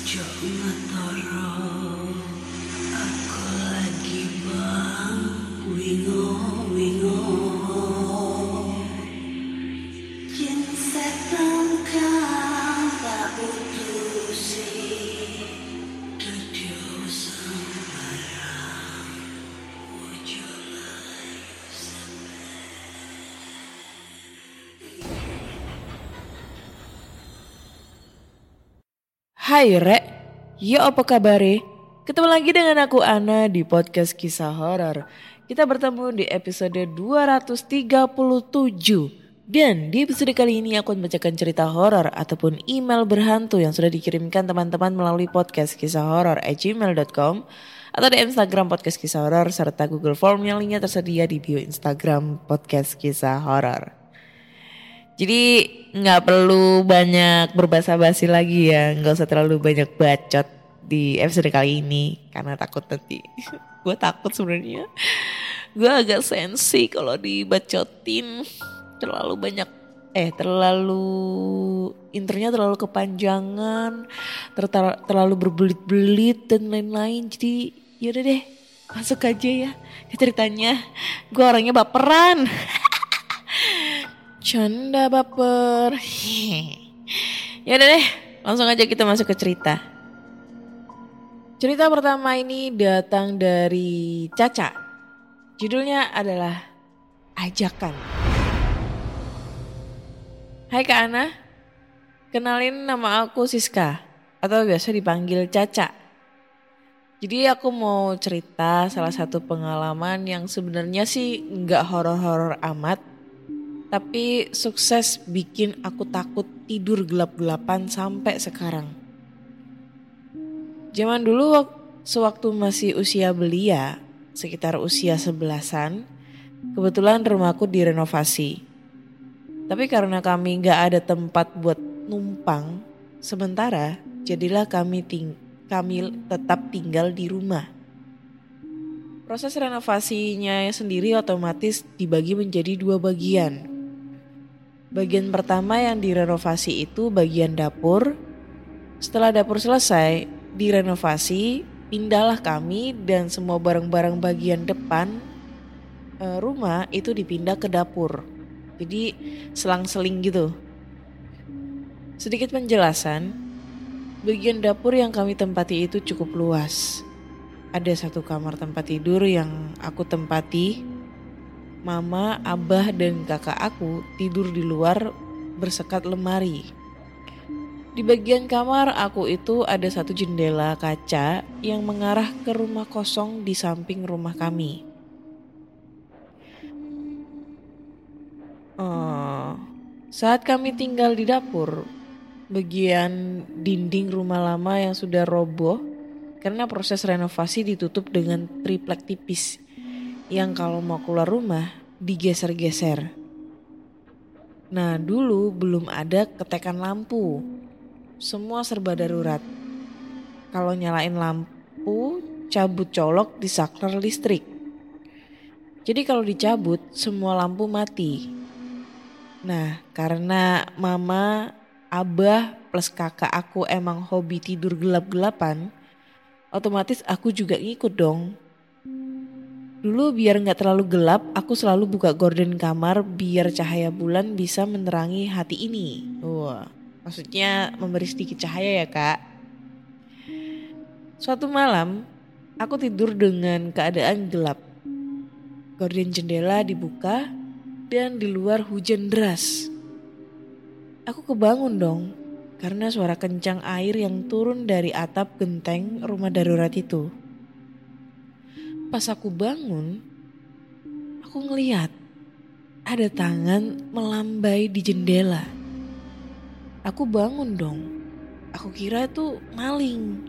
Jo ngetoro Aku lagi bang wingo wingo Hai Rek, yo apa kabar? Ketemu lagi dengan aku Ana di podcast kisah horor. Kita bertemu di episode 237. Dan di episode kali ini aku akan membacakan cerita horor ataupun email berhantu yang sudah dikirimkan teman-teman melalui podcast kisah horor at gmail.com atau di Instagram podcast kisah horor serta Google Form yang linknya tersedia di bio Instagram podcast kisah horor. Jadi nggak perlu banyak berbahasa basi lagi ya, nggak usah terlalu banyak bacot di episode kali ini karena takut nanti. gue takut sebenarnya. Gue agak sensi kalau dibacotin terlalu banyak eh terlalu intronya terlalu kepanjangan, tertar- terlalu berbelit-belit dan lain-lain. Jadi yaudah deh masuk aja ya ceritanya. Gue orangnya baperan. Canda baper. ya udah deh, langsung aja kita masuk ke cerita. Cerita pertama ini datang dari Caca. Judulnya adalah Ajakan. Hai Kak Ana, kenalin nama aku Siska atau biasa dipanggil Caca. Jadi aku mau cerita salah satu pengalaman yang sebenarnya sih nggak horor-horor amat, tapi sukses bikin aku takut tidur gelap-gelapan sampai sekarang. Zaman dulu wak- sewaktu masih usia belia, sekitar usia sebelasan, kebetulan rumahku direnovasi. Tapi karena kami nggak ada tempat buat numpang, sementara jadilah kami ting kami tetap tinggal di rumah. Proses renovasinya sendiri otomatis dibagi menjadi dua bagian. Bagian pertama yang direnovasi itu bagian dapur. Setelah dapur selesai, direnovasi, pindahlah kami dan semua barang-barang bagian depan eh, rumah itu dipindah ke dapur. Jadi selang-seling gitu. Sedikit penjelasan, bagian dapur yang kami tempati itu cukup luas. Ada satu kamar tempat tidur yang aku tempati Mama, abah, dan kakak aku tidur di luar bersekat lemari. Di bagian kamar aku itu ada satu jendela kaca yang mengarah ke rumah kosong di samping rumah kami. Oh, saat kami tinggal di dapur, bagian dinding rumah lama yang sudah roboh karena proses renovasi ditutup dengan triplek tipis yang kalau mau keluar rumah digeser-geser. Nah dulu belum ada ketekan lampu, semua serba darurat. Kalau nyalain lampu, cabut colok di saklar listrik. Jadi kalau dicabut, semua lampu mati. Nah karena mama, abah plus kakak aku emang hobi tidur gelap-gelapan, otomatis aku juga ngikut dong. Dulu biar nggak terlalu gelap, aku selalu buka gorden kamar biar cahaya bulan bisa menerangi hati ini. Wah, maksudnya memberi sedikit cahaya ya kak. Suatu malam, aku tidur dengan keadaan gelap. Gorden jendela dibuka dan di luar hujan deras. Aku kebangun dong karena suara kencang air yang turun dari atap genteng rumah darurat itu. Pas aku bangun, aku ngeliat ada tangan melambai di jendela. Aku bangun dong. Aku kira itu maling.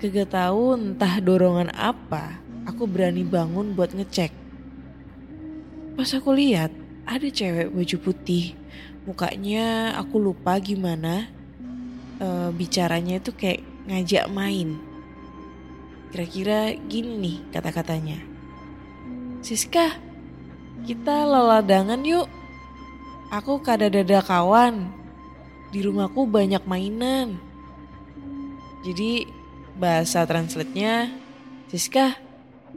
Kagak tahu entah dorongan apa, aku berani bangun buat ngecek. Pas aku lihat, ada cewek baju putih. Mukanya aku lupa gimana. E, bicaranya itu kayak ngajak main. Kira-kira gini nih kata-katanya. Siska, kita leladangan yuk. Aku kada dada kawan. Di rumahku banyak mainan. Jadi bahasa translate-nya, Siska,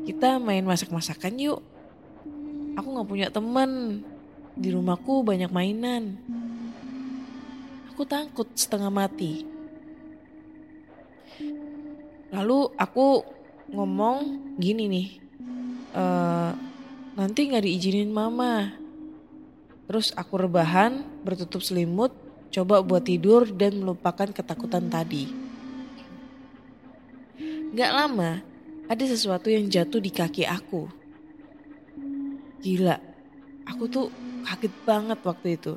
kita main masak-masakan yuk. Aku gak punya temen. Di rumahku banyak mainan. Aku takut setengah mati. Lalu aku ngomong gini nih, e, nanti nggak diizinin mama. Terus aku rebahan, bertutup selimut, coba buat tidur dan melupakan ketakutan tadi. Gak lama, ada sesuatu yang jatuh di kaki aku. Gila, aku tuh kaget banget waktu itu.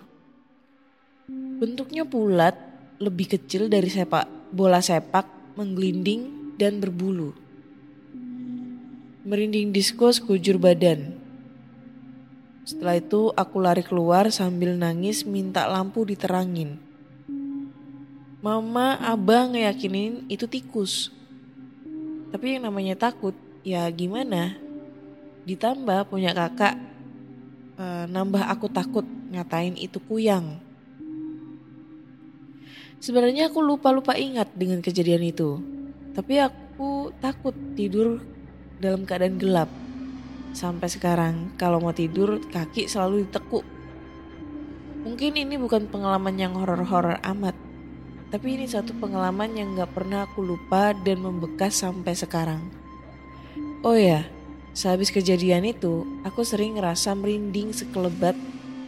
Bentuknya bulat, lebih kecil dari sepak bola sepak, menggelinding dan berbulu. Merinding disko sekujur badan. Setelah itu aku lari keluar sambil nangis minta lampu diterangin. Mama, abah ngeyakinin itu tikus. Tapi yang namanya takut, ya gimana? Ditambah punya kakak, e, nambah aku takut ngatain itu kuyang. Sebenarnya aku lupa-lupa ingat dengan kejadian itu. Tapi aku takut tidur dalam keadaan gelap. Sampai sekarang kalau mau tidur kaki selalu ditekuk. Mungkin ini bukan pengalaman yang horor-horor amat. Tapi ini satu pengalaman yang gak pernah aku lupa dan membekas sampai sekarang. Oh ya, sehabis kejadian itu, aku sering ngerasa merinding sekelebat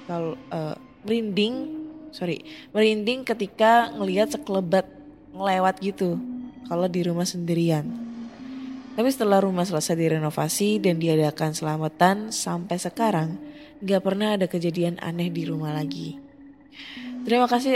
kalau uh, merinding, sorry, merinding ketika ngelihat sekelebat ngelewat gitu kalau di rumah sendirian. Tapi setelah rumah selesai direnovasi dan diadakan selamatan sampai sekarang gak pernah ada kejadian aneh di rumah lagi. Terima kasih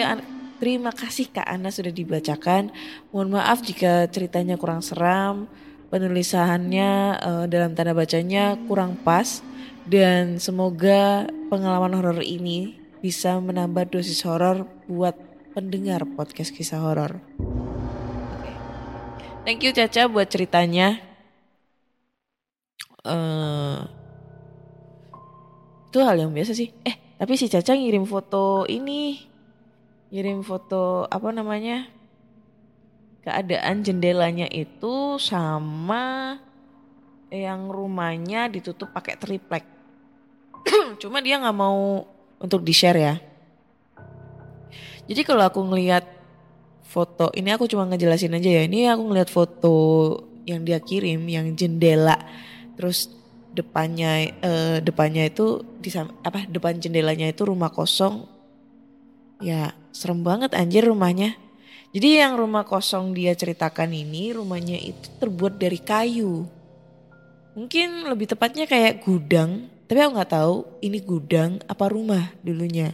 terima kasih Kak Ana sudah dibacakan. Mohon maaf jika ceritanya kurang seram, penulisannya uh, dalam tanda bacanya kurang pas dan semoga pengalaman horor ini bisa menambah dosis horor buat pendengar podcast kisah horor. Thank you Caca buat ceritanya. Uh, itu hal yang biasa sih. Eh, tapi si Caca ngirim foto ini. Ngirim foto apa namanya? Keadaan jendelanya itu sama yang rumahnya ditutup pakai triplek. Cuma dia nggak mau untuk di-share ya. Jadi kalau aku ngelihat foto. Ini aku cuma ngejelasin aja ya. Ini aku ngeliat foto yang dia kirim yang jendela. Terus depannya eh, depannya itu di apa depan jendelanya itu rumah kosong. Ya serem banget anjir rumahnya. Jadi yang rumah kosong dia ceritakan ini rumahnya itu terbuat dari kayu. Mungkin lebih tepatnya kayak gudang tapi aku nggak tahu ini gudang apa rumah dulunya.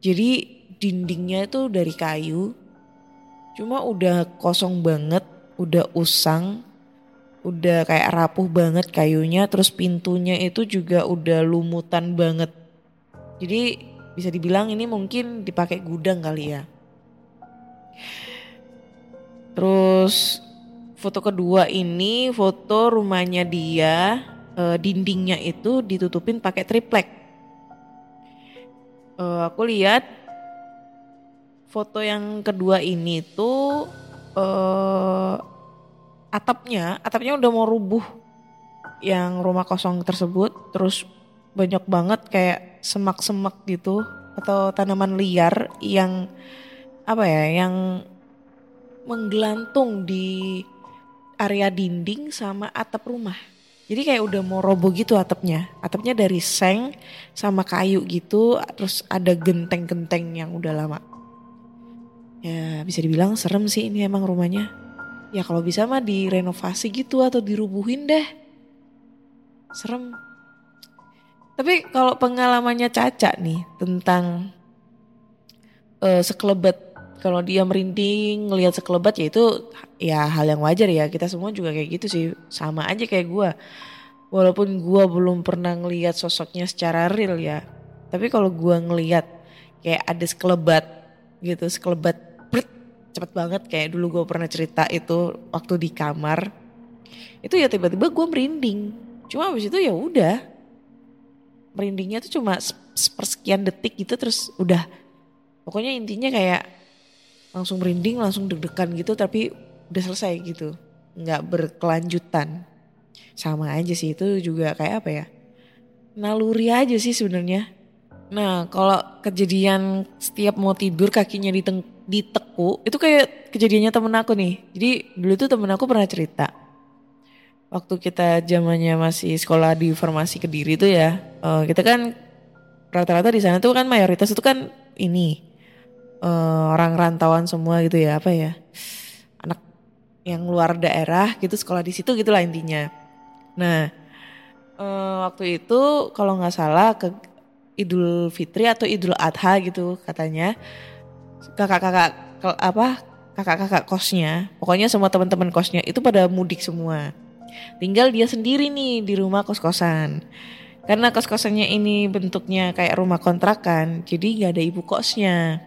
Jadi dindingnya itu dari kayu Cuma udah kosong banget, udah usang, udah kayak rapuh banget kayunya, terus pintunya itu juga udah lumutan banget. Jadi bisa dibilang ini mungkin dipakai gudang kali ya. Terus foto kedua ini foto rumahnya dia, e, dindingnya itu ditutupin pakai triplek. E, aku lihat foto yang kedua ini tuh uh, atapnya, atapnya udah mau rubuh. yang rumah kosong tersebut terus banyak banget kayak semak-semak gitu atau tanaman liar yang apa ya yang menggelantung di area dinding sama atap rumah. Jadi kayak udah mau roboh gitu atapnya. Atapnya dari seng sama kayu gitu, terus ada genteng-genteng yang udah lama. Ya bisa dibilang serem sih ini emang rumahnya. Ya kalau bisa mah direnovasi gitu atau dirubuhin deh. Serem. Tapi kalau pengalamannya Caca nih tentang uh, sekelebat kalau dia merinding ngelihat sekelebat ya itu ya hal yang wajar ya kita semua juga kayak gitu sih sama aja kayak gue walaupun gue belum pernah ngelihat sosoknya secara real ya tapi kalau gue ngelihat kayak ada sekelebat gitu sekelebat cepet banget kayak dulu gue pernah cerita itu waktu di kamar. Itu ya tiba-tiba gue merinding. Cuma abis itu ya udah. Merindingnya tuh cuma sepersekian detik gitu terus udah. Pokoknya intinya kayak langsung merinding langsung deg-degan gitu tapi udah selesai gitu. Nggak berkelanjutan. Sama aja sih itu juga kayak apa ya? Naluri aja sih sebenarnya. Nah kalau kejadian setiap mau tidur kakinya diteng diteku itu kayak kejadiannya temen aku nih. Jadi dulu tuh temen aku pernah cerita. Waktu kita zamannya masih sekolah di formasi kediri tuh ya uh, kita kan rata-rata di sana tuh kan mayoritas itu kan ini uh, orang rantauan semua gitu ya apa ya anak yang luar daerah gitu sekolah di situ gitulah intinya. Nah uh, waktu itu kalau nggak salah ke Idul Fitri atau Idul Adha gitu katanya kakak-kakak apa kakak-kakak kosnya pokoknya semua teman-teman kosnya itu pada mudik semua tinggal dia sendiri nih di rumah kos-kosan karena kos-kosannya ini bentuknya kayak rumah kontrakan jadi nggak ada ibu kosnya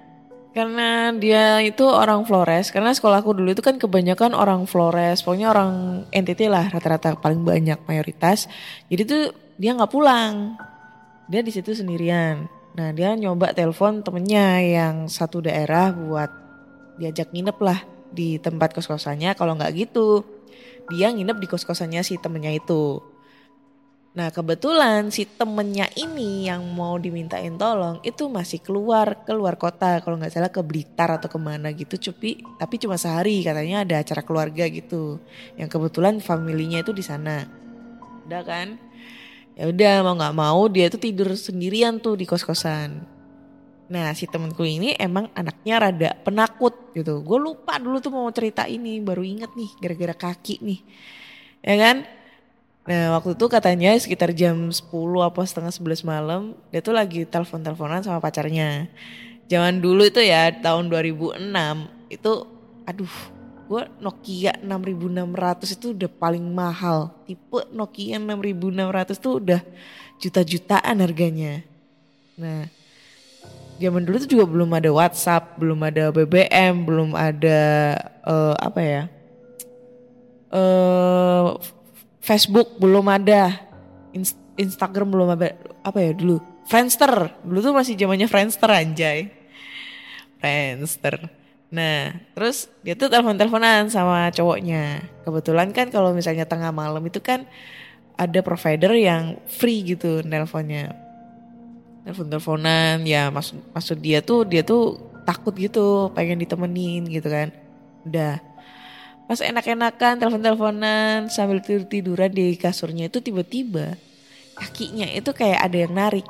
karena dia itu orang Flores, karena sekolahku dulu itu kan kebanyakan orang Flores, pokoknya orang NTT lah rata-rata paling banyak mayoritas. Jadi tuh dia nggak pulang, dia di situ sendirian. Nah dia nyoba telepon temennya yang satu daerah buat diajak nginep lah di tempat kos-kosannya. Kalau nggak gitu, dia nginep di kos-kosannya si temennya itu. Nah kebetulan si temennya ini yang mau dimintain tolong itu masih keluar keluar kota. Kalau nggak salah ke Blitar atau ke mana gitu cupi. Tapi cuma sehari katanya ada acara keluarga gitu. Yang kebetulan familinya itu di sana. Udah kan ya udah mau nggak mau dia itu tidur sendirian tuh di kos kosan nah si temenku ini emang anaknya rada penakut gitu. Gue lupa dulu tuh mau cerita ini baru inget nih gara-gara kaki nih. Ya kan? Nah waktu itu katanya sekitar jam 10 apa setengah 11 malam dia tuh lagi telepon-teleponan sama pacarnya. Zaman dulu itu ya tahun 2006 itu aduh gue Nokia 6600 itu udah paling mahal. Tipe Nokia 6600 tuh udah juta-jutaan harganya. Nah zaman dulu tuh juga belum ada WhatsApp, belum ada BBM, belum ada uh, apa ya. Uh, Facebook belum ada, Instagram belum ada, apa ya dulu? Friendster, dulu tuh masih zamannya Friendster anjay. Friendster. Nah, terus dia tuh telepon-teleponan sama cowoknya. Kebetulan kan kalau misalnya tengah malam itu kan ada provider yang free gitu nelponnya. Telepon-teleponan, ya maksud maksud dia tuh dia tuh takut gitu, pengen ditemenin gitu kan. Udah pas enak-enakan telepon-teleponan sambil tidur-tiduran di kasurnya itu tiba-tiba kakinya itu kayak ada yang narik.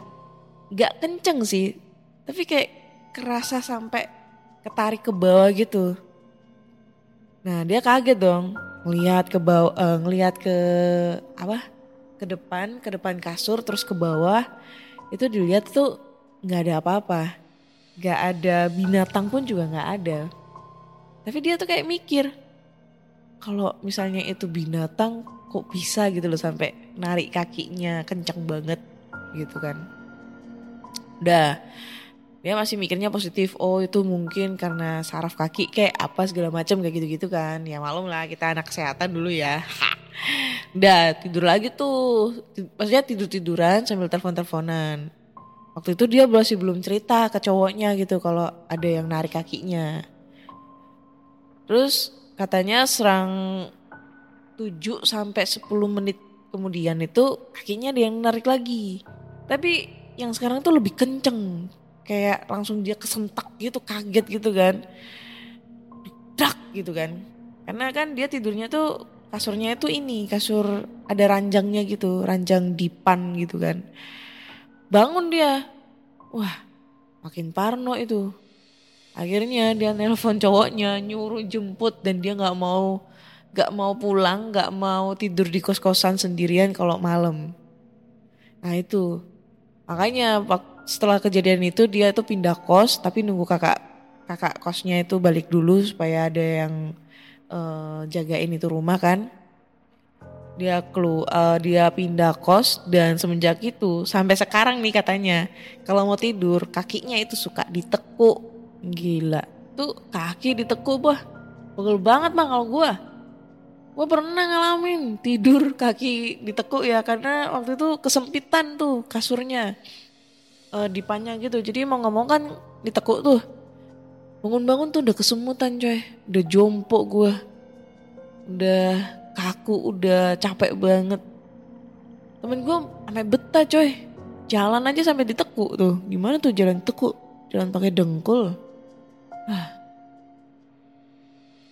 Gak kenceng sih, tapi kayak kerasa sampai ketarik ke bawah gitu. Nah dia kaget dong ngelihat ke bawah, uh, ngelihat ke apa? Ke depan, ke depan kasur terus ke bawah. Itu dilihat tuh nggak ada apa-apa, nggak ada binatang pun juga nggak ada. Tapi dia tuh kayak mikir, kalau misalnya itu binatang kok bisa gitu loh sampai narik kakinya kencang banget gitu kan. Udah dia masih mikirnya positif oh itu mungkin karena saraf kaki kayak apa segala macam kayak gitu-gitu kan. Ya malum lah kita anak kesehatan dulu ya. Udah tidur lagi tuh. Maksudnya tidur-tiduran sambil telepon-teleponan. Waktu itu dia masih belum cerita ke cowoknya gitu kalau ada yang narik kakinya. Terus katanya serang 7 sampai 10 menit kemudian itu kakinya dia yang narik lagi. Tapi yang sekarang tuh lebih kenceng. Kayak langsung dia kesentak gitu, kaget gitu kan. Dak gitu kan. Karena kan dia tidurnya tuh kasurnya itu ini, kasur ada ranjangnya gitu, ranjang dipan gitu kan. Bangun dia. Wah, makin parno itu. Akhirnya dia nelpon cowoknya nyuruh jemput dan dia nggak mau nggak mau pulang, nggak mau tidur di kos-kosan sendirian kalau malam. Nah itu makanya setelah kejadian itu dia itu pindah kos tapi nunggu kakak kakak kosnya itu balik dulu supaya ada yang uh, jagain itu rumah kan. Dia kelu uh, dia pindah kos dan semenjak itu sampai sekarang nih katanya kalau mau tidur kakinya itu suka ditekuk Gila. Tuh kaki ditekuk bah. Pegel banget bang kalau gue. Gue pernah ngalamin tidur kaki ditekuk ya karena waktu itu kesempitan tuh kasurnya. E, dipanjang gitu. Jadi mau ngomong kan ditekuk tuh. Bangun-bangun tuh udah kesemutan coy. Udah jompo gue. Udah kaku, udah capek banget. Temen gue sampai betah coy. Jalan aja sampai ditekuk tuh. Gimana tuh jalan tekuk? Jalan pakai dengkul. Ah.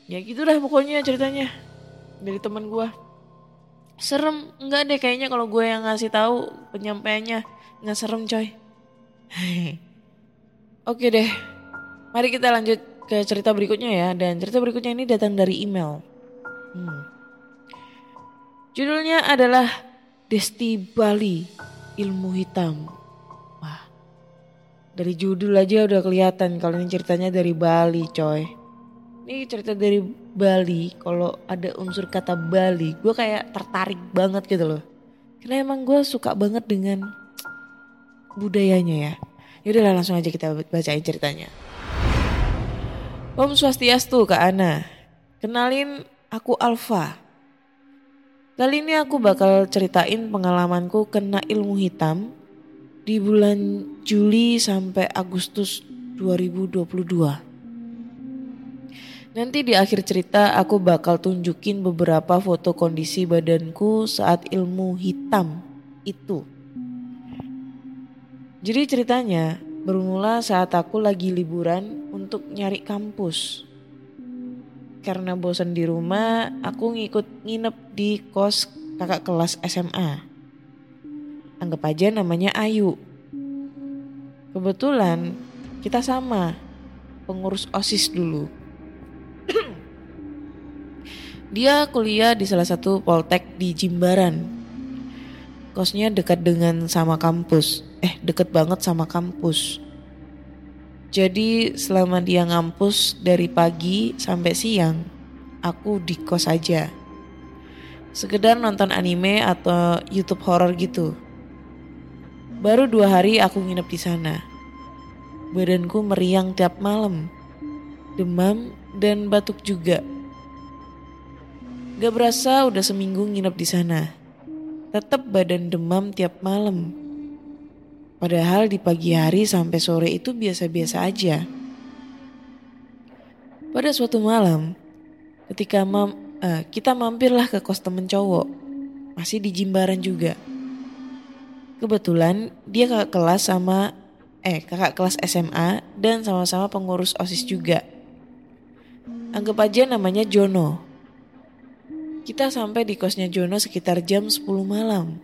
Ya gitu dah pokoknya ceritanya dari teman gue. Serem enggak deh kayaknya kalau gue yang ngasih tahu penyampaiannya nggak serem coy. Oke deh, mari kita lanjut ke cerita berikutnya ya. Dan cerita berikutnya ini datang dari email. Hmm. Judulnya adalah Desti Bali Ilmu Hitam. Dari judul aja udah kelihatan kalau ini ceritanya dari Bali coy. Ini cerita dari Bali, kalau ada unsur kata Bali, gue kayak tertarik banget gitu loh. Karena emang gue suka banget dengan budayanya ya. Yaudah langsung aja kita bacain ceritanya. Om Swastiastu Kak Ana. Kenalin aku Alfa. Kali ini aku bakal ceritain pengalamanku kena ilmu hitam di bulan Juli sampai Agustus 2022. Nanti di akhir cerita aku bakal tunjukin beberapa foto kondisi badanku saat ilmu hitam itu. Jadi ceritanya bermula saat aku lagi liburan untuk nyari kampus. Karena bosan di rumah, aku ngikut nginep di kos kakak kelas SMA. Anggap aja namanya Ayu. Kebetulan kita sama pengurus OSIS dulu. Dia kuliah di salah satu poltek di Jimbaran. Kosnya dekat dengan sama kampus. Eh, dekat banget sama kampus. Jadi selama dia ngampus dari pagi sampai siang, aku di kos aja. Sekedar nonton anime atau YouTube horror gitu. Baru dua hari aku nginep di sana. Badanku meriang tiap malam, demam dan batuk juga. Gak berasa udah seminggu nginep di sana. Tetap badan demam tiap malam. Padahal di pagi hari sampai sore itu biasa-biasa aja. Pada suatu malam, ketika mam, uh, kita mampirlah ke kos temen cowok, masih di Jimbaran juga. Kebetulan dia kakak kelas sama eh kakak kelas SMA dan sama-sama pengurus OSIS juga. Anggap aja namanya Jono. Kita sampai di kosnya Jono sekitar jam 10 malam.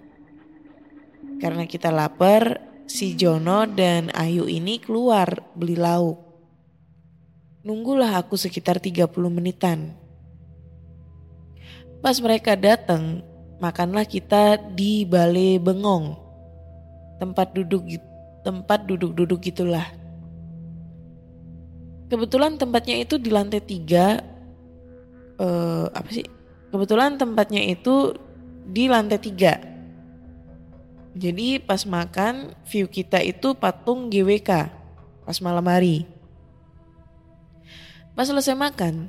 Karena kita lapar, si Jono dan Ayu ini keluar beli lauk. Nunggulah aku sekitar 30 menitan. Pas mereka datang, makanlah kita di Balai Bengong tempat duduk tempat duduk-duduk gitulah. Kebetulan tempatnya itu di lantai tiga, uh, apa sih? Kebetulan tempatnya itu di lantai tiga. Jadi pas makan view kita itu patung GWK pas malam hari. Pas selesai makan,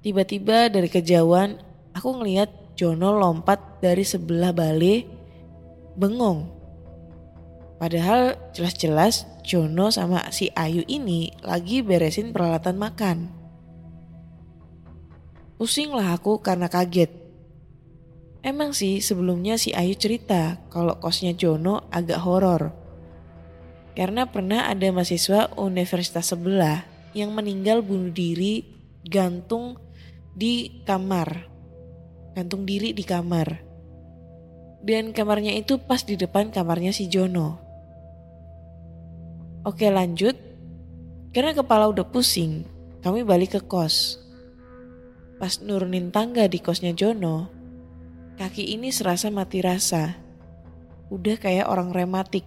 tiba-tiba dari kejauhan aku ngelihat Jono lompat dari sebelah balai bengong Padahal jelas-jelas Jono sama si Ayu ini lagi beresin peralatan makan. Pusing lah aku karena kaget. Emang sih sebelumnya si Ayu cerita kalau kosnya Jono agak horor. Karena pernah ada mahasiswa universitas sebelah yang meninggal bunuh diri gantung di kamar. Gantung diri di kamar. Dan kamarnya itu pas di depan kamarnya si Jono. Oke lanjut. Karena kepala udah pusing, kami balik ke kos. Pas nurunin tangga di kosnya Jono, kaki ini serasa mati rasa. Udah kayak orang rematik.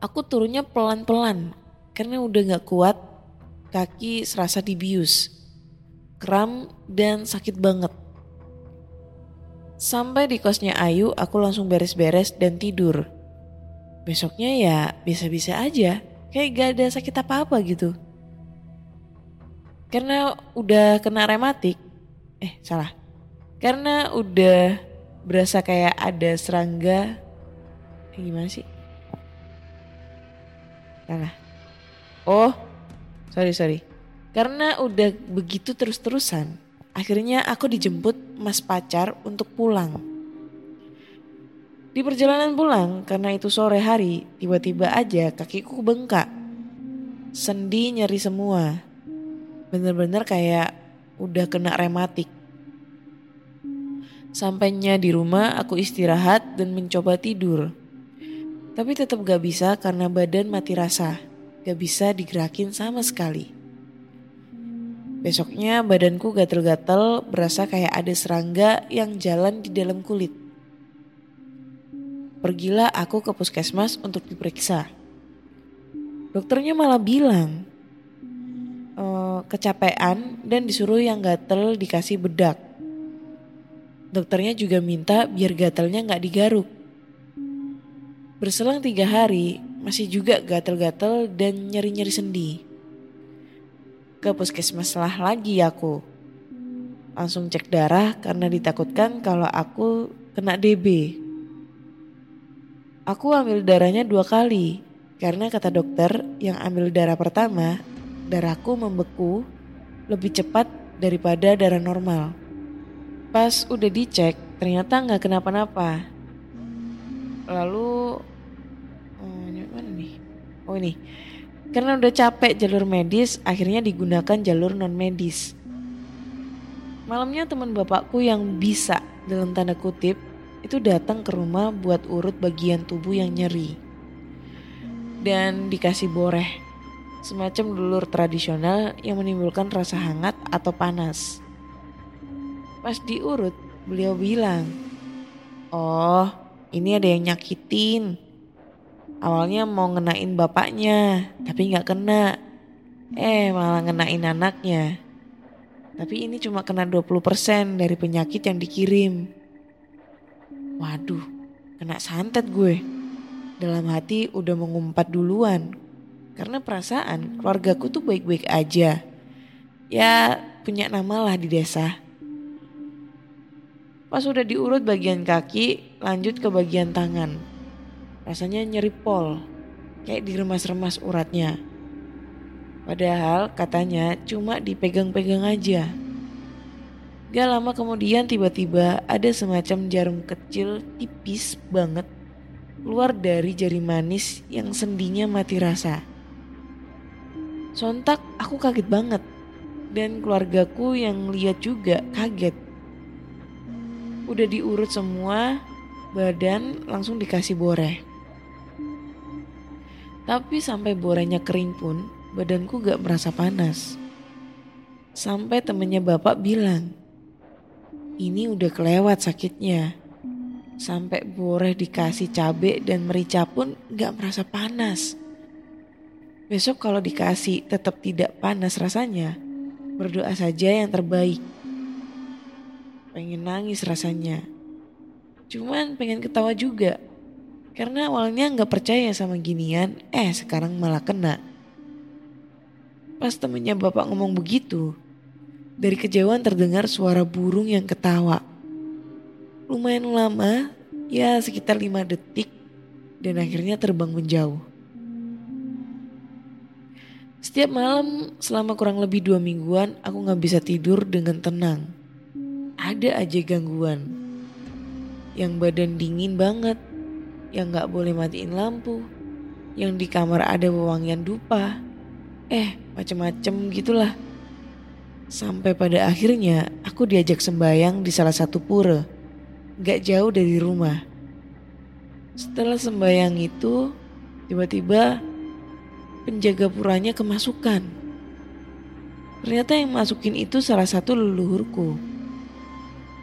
Aku turunnya pelan-pelan karena udah gak kuat, kaki serasa dibius. Kram dan sakit banget. Sampai di kosnya Ayu, aku langsung beres-beres dan tidur. Besoknya ya bisa-bisa aja, kayak gak ada sakit apa-apa gitu. Karena udah kena rematik, eh salah. Karena udah berasa kayak ada serangga, eh, gimana sih? Salah. Oh, sorry sorry. Karena udah begitu terus-terusan, akhirnya aku dijemput mas pacar untuk pulang. Di perjalanan pulang, karena itu sore hari, tiba-tiba aja kakiku bengkak. Sendi nyeri semua. Bener-bener kayak udah kena rematik. Sampainya di rumah aku istirahat dan mencoba tidur. Tapi tetap gak bisa karena badan mati rasa. Gak bisa digerakin sama sekali. Besoknya badanku gatel-gatel berasa kayak ada serangga yang jalan di dalam kulit. Pergilah aku ke puskesmas untuk diperiksa. Dokternya malah bilang kecapean dan disuruh yang gatel dikasih bedak. Dokternya juga minta biar gatelnya nggak digaruk. Berselang tiga hari, masih juga gatel-gatel dan nyeri-nyeri sendi. Ke puskesmas lah lagi aku. Langsung cek darah karena ditakutkan kalau aku kena DB. Aku ambil darahnya dua kali karena kata dokter yang ambil darah pertama, darahku membeku lebih cepat daripada darah normal. Pas udah dicek, ternyata nggak kenapa-napa. Lalu, oh, ini mana nih? Oh ini, karena udah capek jalur medis, akhirnya digunakan jalur non medis. Malamnya teman bapakku yang bisa dalam tanda kutip itu datang ke rumah buat urut bagian tubuh yang nyeri. Dan dikasih boreh, semacam dulur tradisional yang menimbulkan rasa hangat atau panas. Pas diurut, beliau bilang, Oh, ini ada yang nyakitin. Awalnya mau ngenain bapaknya, tapi nggak kena. Eh, malah ngenain anaknya. Tapi ini cuma kena 20% dari penyakit yang dikirim. Waduh, kena santet gue. Dalam hati udah mengumpat duluan. Karena perasaan keluargaku tuh baik-baik aja. Ya punya nama lah di desa. Pas udah diurut bagian kaki, lanjut ke bagian tangan. Rasanya nyeri pol, kayak diremas-remas uratnya. Padahal katanya cuma dipegang-pegang aja. Gak lama kemudian tiba-tiba ada semacam jarum kecil tipis banget keluar dari jari manis yang sendinya mati rasa. Sontak aku kaget banget dan keluargaku yang lihat juga kaget. Udah diurut semua, badan langsung dikasih boreh. Tapi sampai borenya kering pun badanku gak merasa panas. Sampai temennya bapak bilang, ini udah kelewat sakitnya. Sampai boreh dikasih cabe dan merica pun gak merasa panas. Besok kalau dikasih tetap tidak panas rasanya, berdoa saja yang terbaik. Pengen nangis rasanya. Cuman pengen ketawa juga. Karena awalnya gak percaya sama ginian, eh sekarang malah kena. Pas temennya bapak ngomong begitu, dari kejauhan terdengar suara burung yang ketawa. Lumayan lama, ya sekitar lima detik, dan akhirnya terbang menjauh. Setiap malam selama kurang lebih dua mingguan aku gak bisa tidur dengan tenang. ada aja gangguan. Yang badan dingin banget, yang gak boleh matiin lampu, yang di kamar ada wewangian dupa. Eh, macem-macem gitulah. Sampai pada akhirnya aku diajak sembayang di salah satu pura, gak jauh dari rumah. Setelah sembayang itu, tiba-tiba penjaga puranya kemasukan. Ternyata yang masukin itu salah satu leluhurku.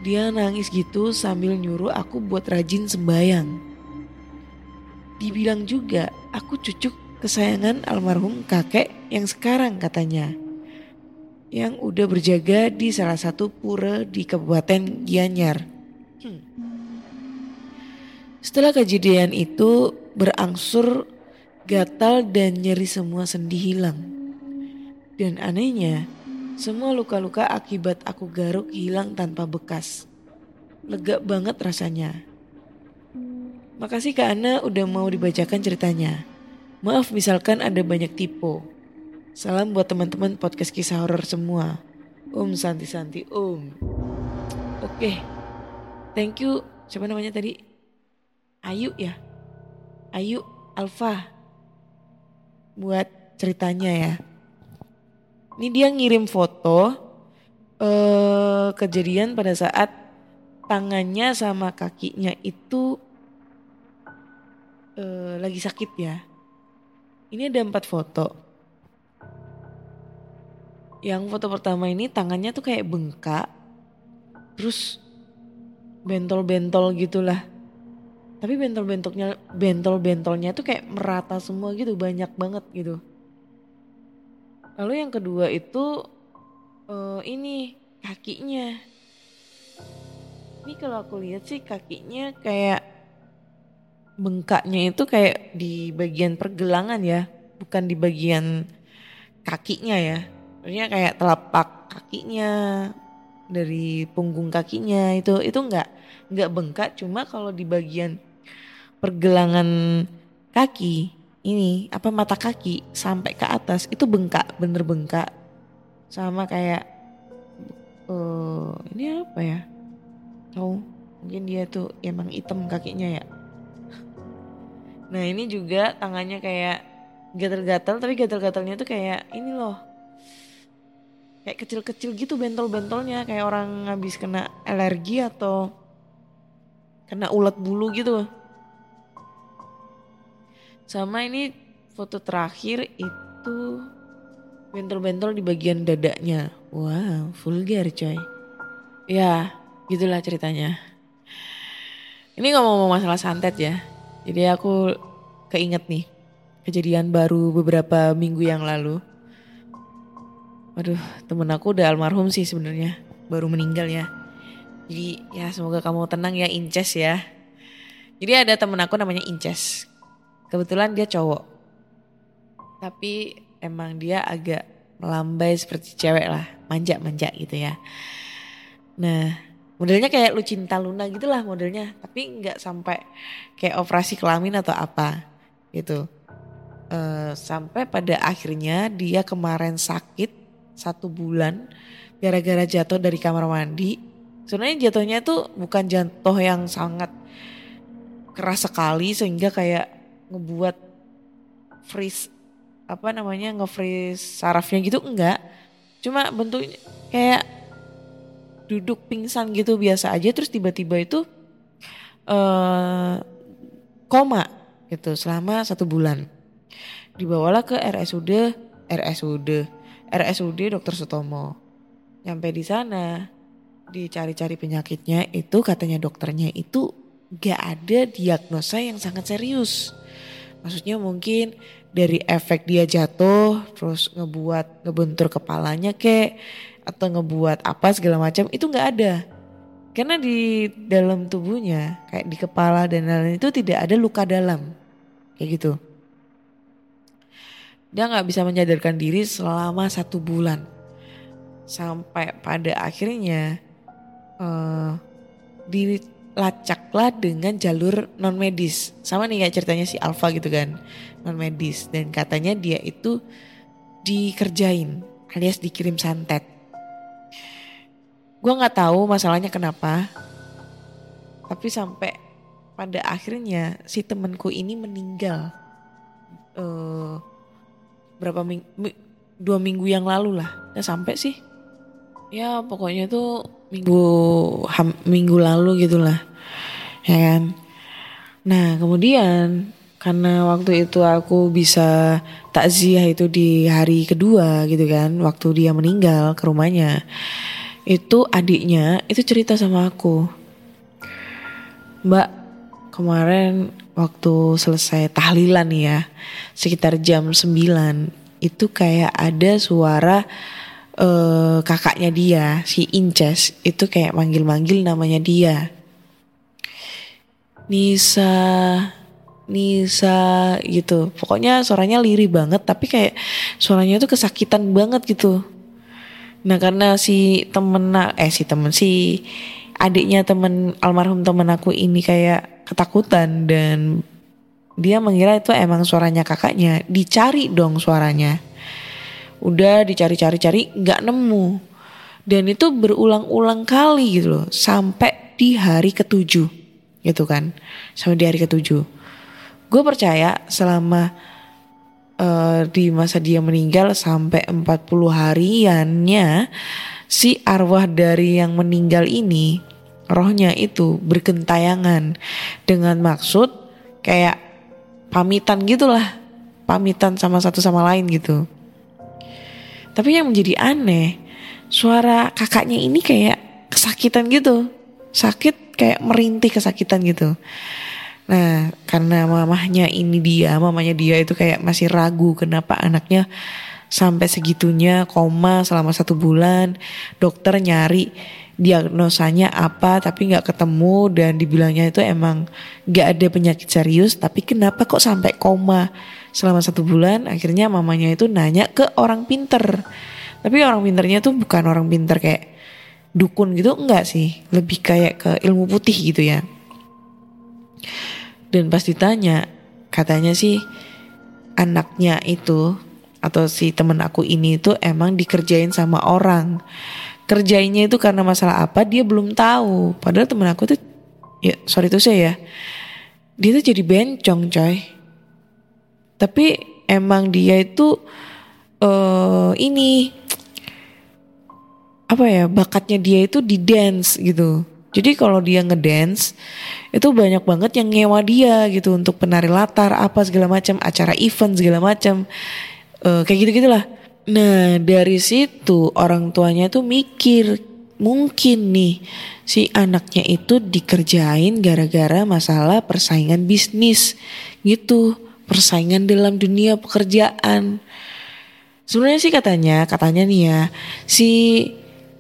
Dia nangis gitu sambil nyuruh aku buat rajin sembayang. Dibilang juga aku cucuk kesayangan almarhum kakek yang sekarang katanya. Yang udah berjaga di salah satu pura di Kabupaten Gianyar. Hmm. Setelah kejadian itu berangsur gatal dan nyeri semua sendi hilang. Dan anehnya, semua luka-luka akibat aku garuk hilang tanpa bekas. Lega banget rasanya. Makasih Kak Ana udah mau dibacakan ceritanya. Maaf misalkan ada banyak tipe. Salam buat teman-teman podcast kisah horor semua. Om Santi Santi Om. Oke. Thank you. Siapa namanya tadi? Ayu ya? Ayu Alfa buat ceritanya ya. Ini dia ngirim foto eh, kejadian pada saat tangannya sama kakinya itu eh, lagi sakit ya. Ini ada empat foto. Yang foto pertama ini tangannya tuh kayak bengkak, terus bentol-bentol gitulah tapi bentol-bentolnya bentol-bentolnya tuh kayak merata semua gitu banyak banget gitu. Lalu yang kedua itu uh, ini kakinya. Ini kalau aku lihat sih kakinya kayak bengkaknya itu kayak di bagian pergelangan ya bukan di bagian kakinya ya. Maksudnya kayak telapak kakinya dari punggung kakinya itu itu enggak enggak bengkak cuma kalau di bagian pergelangan kaki ini apa mata kaki sampai ke atas itu bengkak bener bengkak. Sama kayak uh, ini apa ya? Tahu? Mungkin dia tuh emang hitam kakinya ya. Nah ini juga tangannya kayak gatal-gatal tapi gatal-gatalnya tuh kayak ini loh. Kayak kecil-kecil gitu bentol-bentolnya. Kayak orang habis kena alergi atau kena ulat bulu gitu sama ini foto terakhir itu bentol-bentol di bagian dadanya. Wow, vulgar coy. Ya, gitulah ceritanya. Ini ngomong-ngomong masalah santet ya. Jadi aku keinget nih kejadian baru beberapa minggu yang lalu. Waduh, temen aku udah almarhum sih sebenarnya, baru meninggal ya. Jadi ya semoga kamu tenang ya Inces ya. Jadi ada temen aku namanya Inces. Kebetulan dia cowok. Tapi emang dia agak melambai seperti cewek lah. Manja-manja gitu ya. Nah modelnya kayak lu cinta Luna gitu lah modelnya. Tapi nggak sampai kayak operasi kelamin atau apa gitu. Uh, sampai pada akhirnya dia kemarin sakit satu bulan gara-gara jatuh dari kamar mandi. Sebenarnya jatuhnya tuh bukan jatuh yang sangat keras sekali sehingga kayak ngebuat freeze apa namanya nge-freeze sarafnya gitu enggak. Cuma bentuknya kayak duduk pingsan gitu biasa aja terus tiba-tiba itu uh, koma gitu selama satu bulan. Dibawalah ke RSUD, RSUD, RSUD Dr. Sutomo. Nyampe di sana dicari-cari penyakitnya itu katanya dokternya itu gak ada diagnosa yang sangat serius Maksudnya mungkin dari efek dia jatuh terus ngebuat ngebentur kepalanya kek atau ngebuat apa segala macam itu nggak ada. Karena di dalam tubuhnya kayak di kepala dan lain-lain itu tidak ada luka dalam. Kayak gitu. Dia nggak bisa menyadarkan diri selama satu bulan. Sampai pada akhirnya uh, di lacaklah dengan jalur non medis. Sama nih kayak ceritanya si Alfa gitu kan, non medis dan katanya dia itu dikerjain alias dikirim santet. gue nggak tahu masalahnya kenapa tapi sampai pada akhirnya si temanku ini meninggal eh berapa minggu dua minggu yang lalu lah ya sampai sih ya pokoknya tuh minggu ham, minggu lalu gitulah ya kan? Nah kemudian karena waktu itu aku bisa takziah itu di hari kedua gitu kan waktu dia meninggal ke rumahnya itu adiknya itu cerita sama aku. Mbak kemarin waktu selesai tahlilan ya sekitar jam 9 itu kayak ada suara uh, kakaknya dia si Inces itu kayak manggil-manggil namanya dia. Nisa Nisa gitu. Pokoknya suaranya lirih banget tapi kayak suaranya tuh kesakitan banget gitu. Nah karena si temen eh si temen si adiknya temen almarhum temen aku ini kayak ketakutan dan dia mengira itu emang suaranya kakaknya. Dicari dong suaranya udah dicari-cari-cari nggak nemu. Dan itu berulang-ulang kali gitu loh sampai di hari ketujuh gitu kan. Sampai di hari ketujuh. Gue percaya selama uh, di masa dia meninggal sampai 40 hariannya si arwah dari yang meninggal ini rohnya itu bergentayangan. Dengan maksud kayak pamitan gitulah pamitan sama satu sama lain gitu tapi yang menjadi aneh suara kakaknya ini kayak kesakitan gitu. Sakit kayak merintih kesakitan gitu. Nah, karena mamahnya ini dia, mamanya dia itu kayak masih ragu kenapa anaknya sampai segitunya koma selama satu bulan. Dokter nyari diagnosanya apa tapi nggak ketemu. Dan dibilangnya itu emang nggak ada penyakit serius tapi kenapa kok sampai koma selama satu bulan akhirnya mamanya itu nanya ke orang pinter tapi orang pinternya tuh bukan orang pinter kayak dukun gitu enggak sih lebih kayak ke ilmu putih gitu ya dan pas ditanya, katanya sih anaknya itu atau si temen aku ini itu emang dikerjain sama orang. Kerjainnya itu karena masalah apa dia belum tahu. Padahal temen aku tuh ya sorry tuh saya ya. Dia tuh jadi bencong coy. Tapi emang dia itu uh, ini apa ya bakatnya dia itu di dance gitu jadi kalau dia ngedance itu banyak banget yang nyewa dia gitu untuk penari latar apa segala macam, acara event segala macam. Uh, kayak gitu-gitulah. Nah, dari situ orang tuanya tuh mikir mungkin nih si anaknya itu dikerjain gara-gara masalah persaingan bisnis gitu, persaingan dalam dunia pekerjaan. Sebenarnya sih katanya, katanya nih ya, si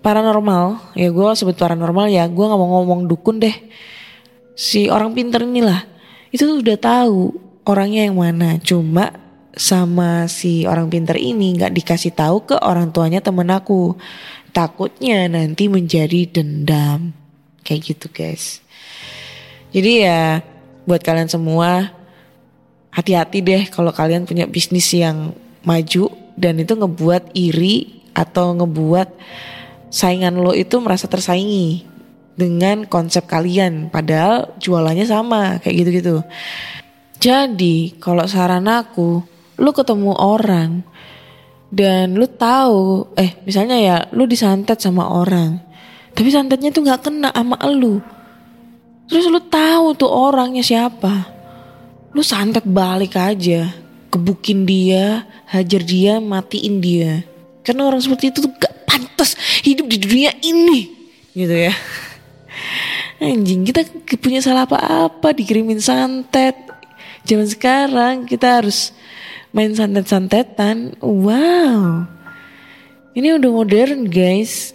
paranormal ya gue sebut paranormal ya gue nggak mau ngomong dukun deh. Si orang pinter inilah itu tuh udah tahu orangnya yang mana. Cuma sama si orang pinter ini nggak dikasih tahu ke orang tuanya temen aku. Takutnya nanti menjadi dendam. Kayak gitu guys. Jadi ya buat kalian semua hati-hati deh kalau kalian punya bisnis yang maju dan itu ngebuat iri atau ngebuat saingan lo itu merasa tersaingi dengan konsep kalian padahal jualannya sama kayak gitu-gitu. Jadi kalau saran aku, lu ketemu orang dan lu tahu, eh misalnya ya lu disantet sama orang, tapi santetnya tuh nggak kena sama lu. Terus lu tahu tuh orangnya siapa, lu santet balik aja, kebukin dia, hajar dia, matiin dia. Karena orang seperti itu tuh gak pantas hidup di dunia ini. Gitu ya. Anjing kita punya salah apa-apa dikirimin santet. Zaman sekarang kita harus main santet-santetan. Wow. Ini udah modern guys.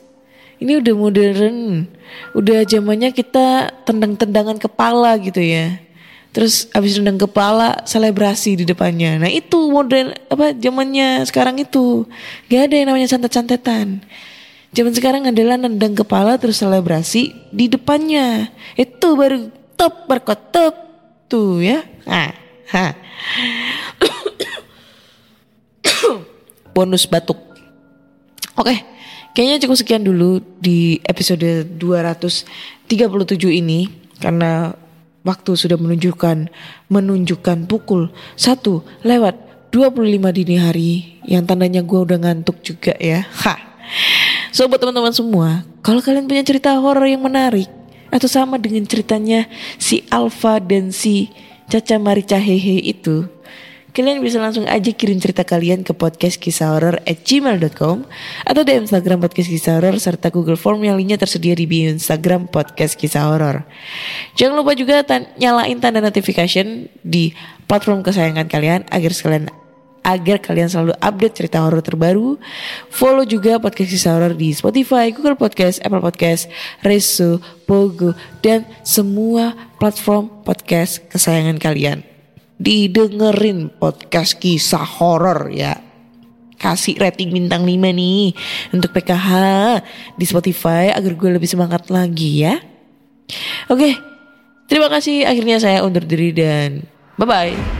Ini udah modern. Udah zamannya kita tendang-tendangan kepala gitu ya terus abis rendang kepala selebrasi di depannya. Nah itu model apa zamannya sekarang itu. Gak ada yang namanya santet-santetan. Zaman sekarang adalah nendang kepala terus selebrasi di depannya. Itu baru top berkotop tuh ya. Ha, ha. bonus batuk. Oke Kayaknya cukup sekian dulu di episode 237 ini. Karena waktu sudah menunjukkan menunjukkan pukul 1 lewat 25 dini hari yang tandanya gue udah ngantuk juga ya. Ha. So buat teman-teman semua, kalau kalian punya cerita horor yang menarik atau sama dengan ceritanya si Alfa dan si Caca Marica Hehe itu, Kalian bisa langsung aja kirim cerita kalian ke podcast kisah horror at gmail.com atau di Instagram podcast kisah horror serta Google Form yang lainnya tersedia di bio Instagram podcast kisah horror. Jangan lupa juga tan nyalain tanda notification di platform kesayangan kalian agar sekalian agar kalian selalu update cerita horor terbaru. Follow juga podcast kisah horor di Spotify, Google Podcast, Apple Podcast, Reso, Pogo, dan semua platform podcast kesayangan kalian didengerin podcast kisah horor ya. Kasih rating bintang 5 nih untuk PKH di Spotify agar gue lebih semangat lagi ya. Oke, terima kasih akhirnya saya undur diri dan bye-bye.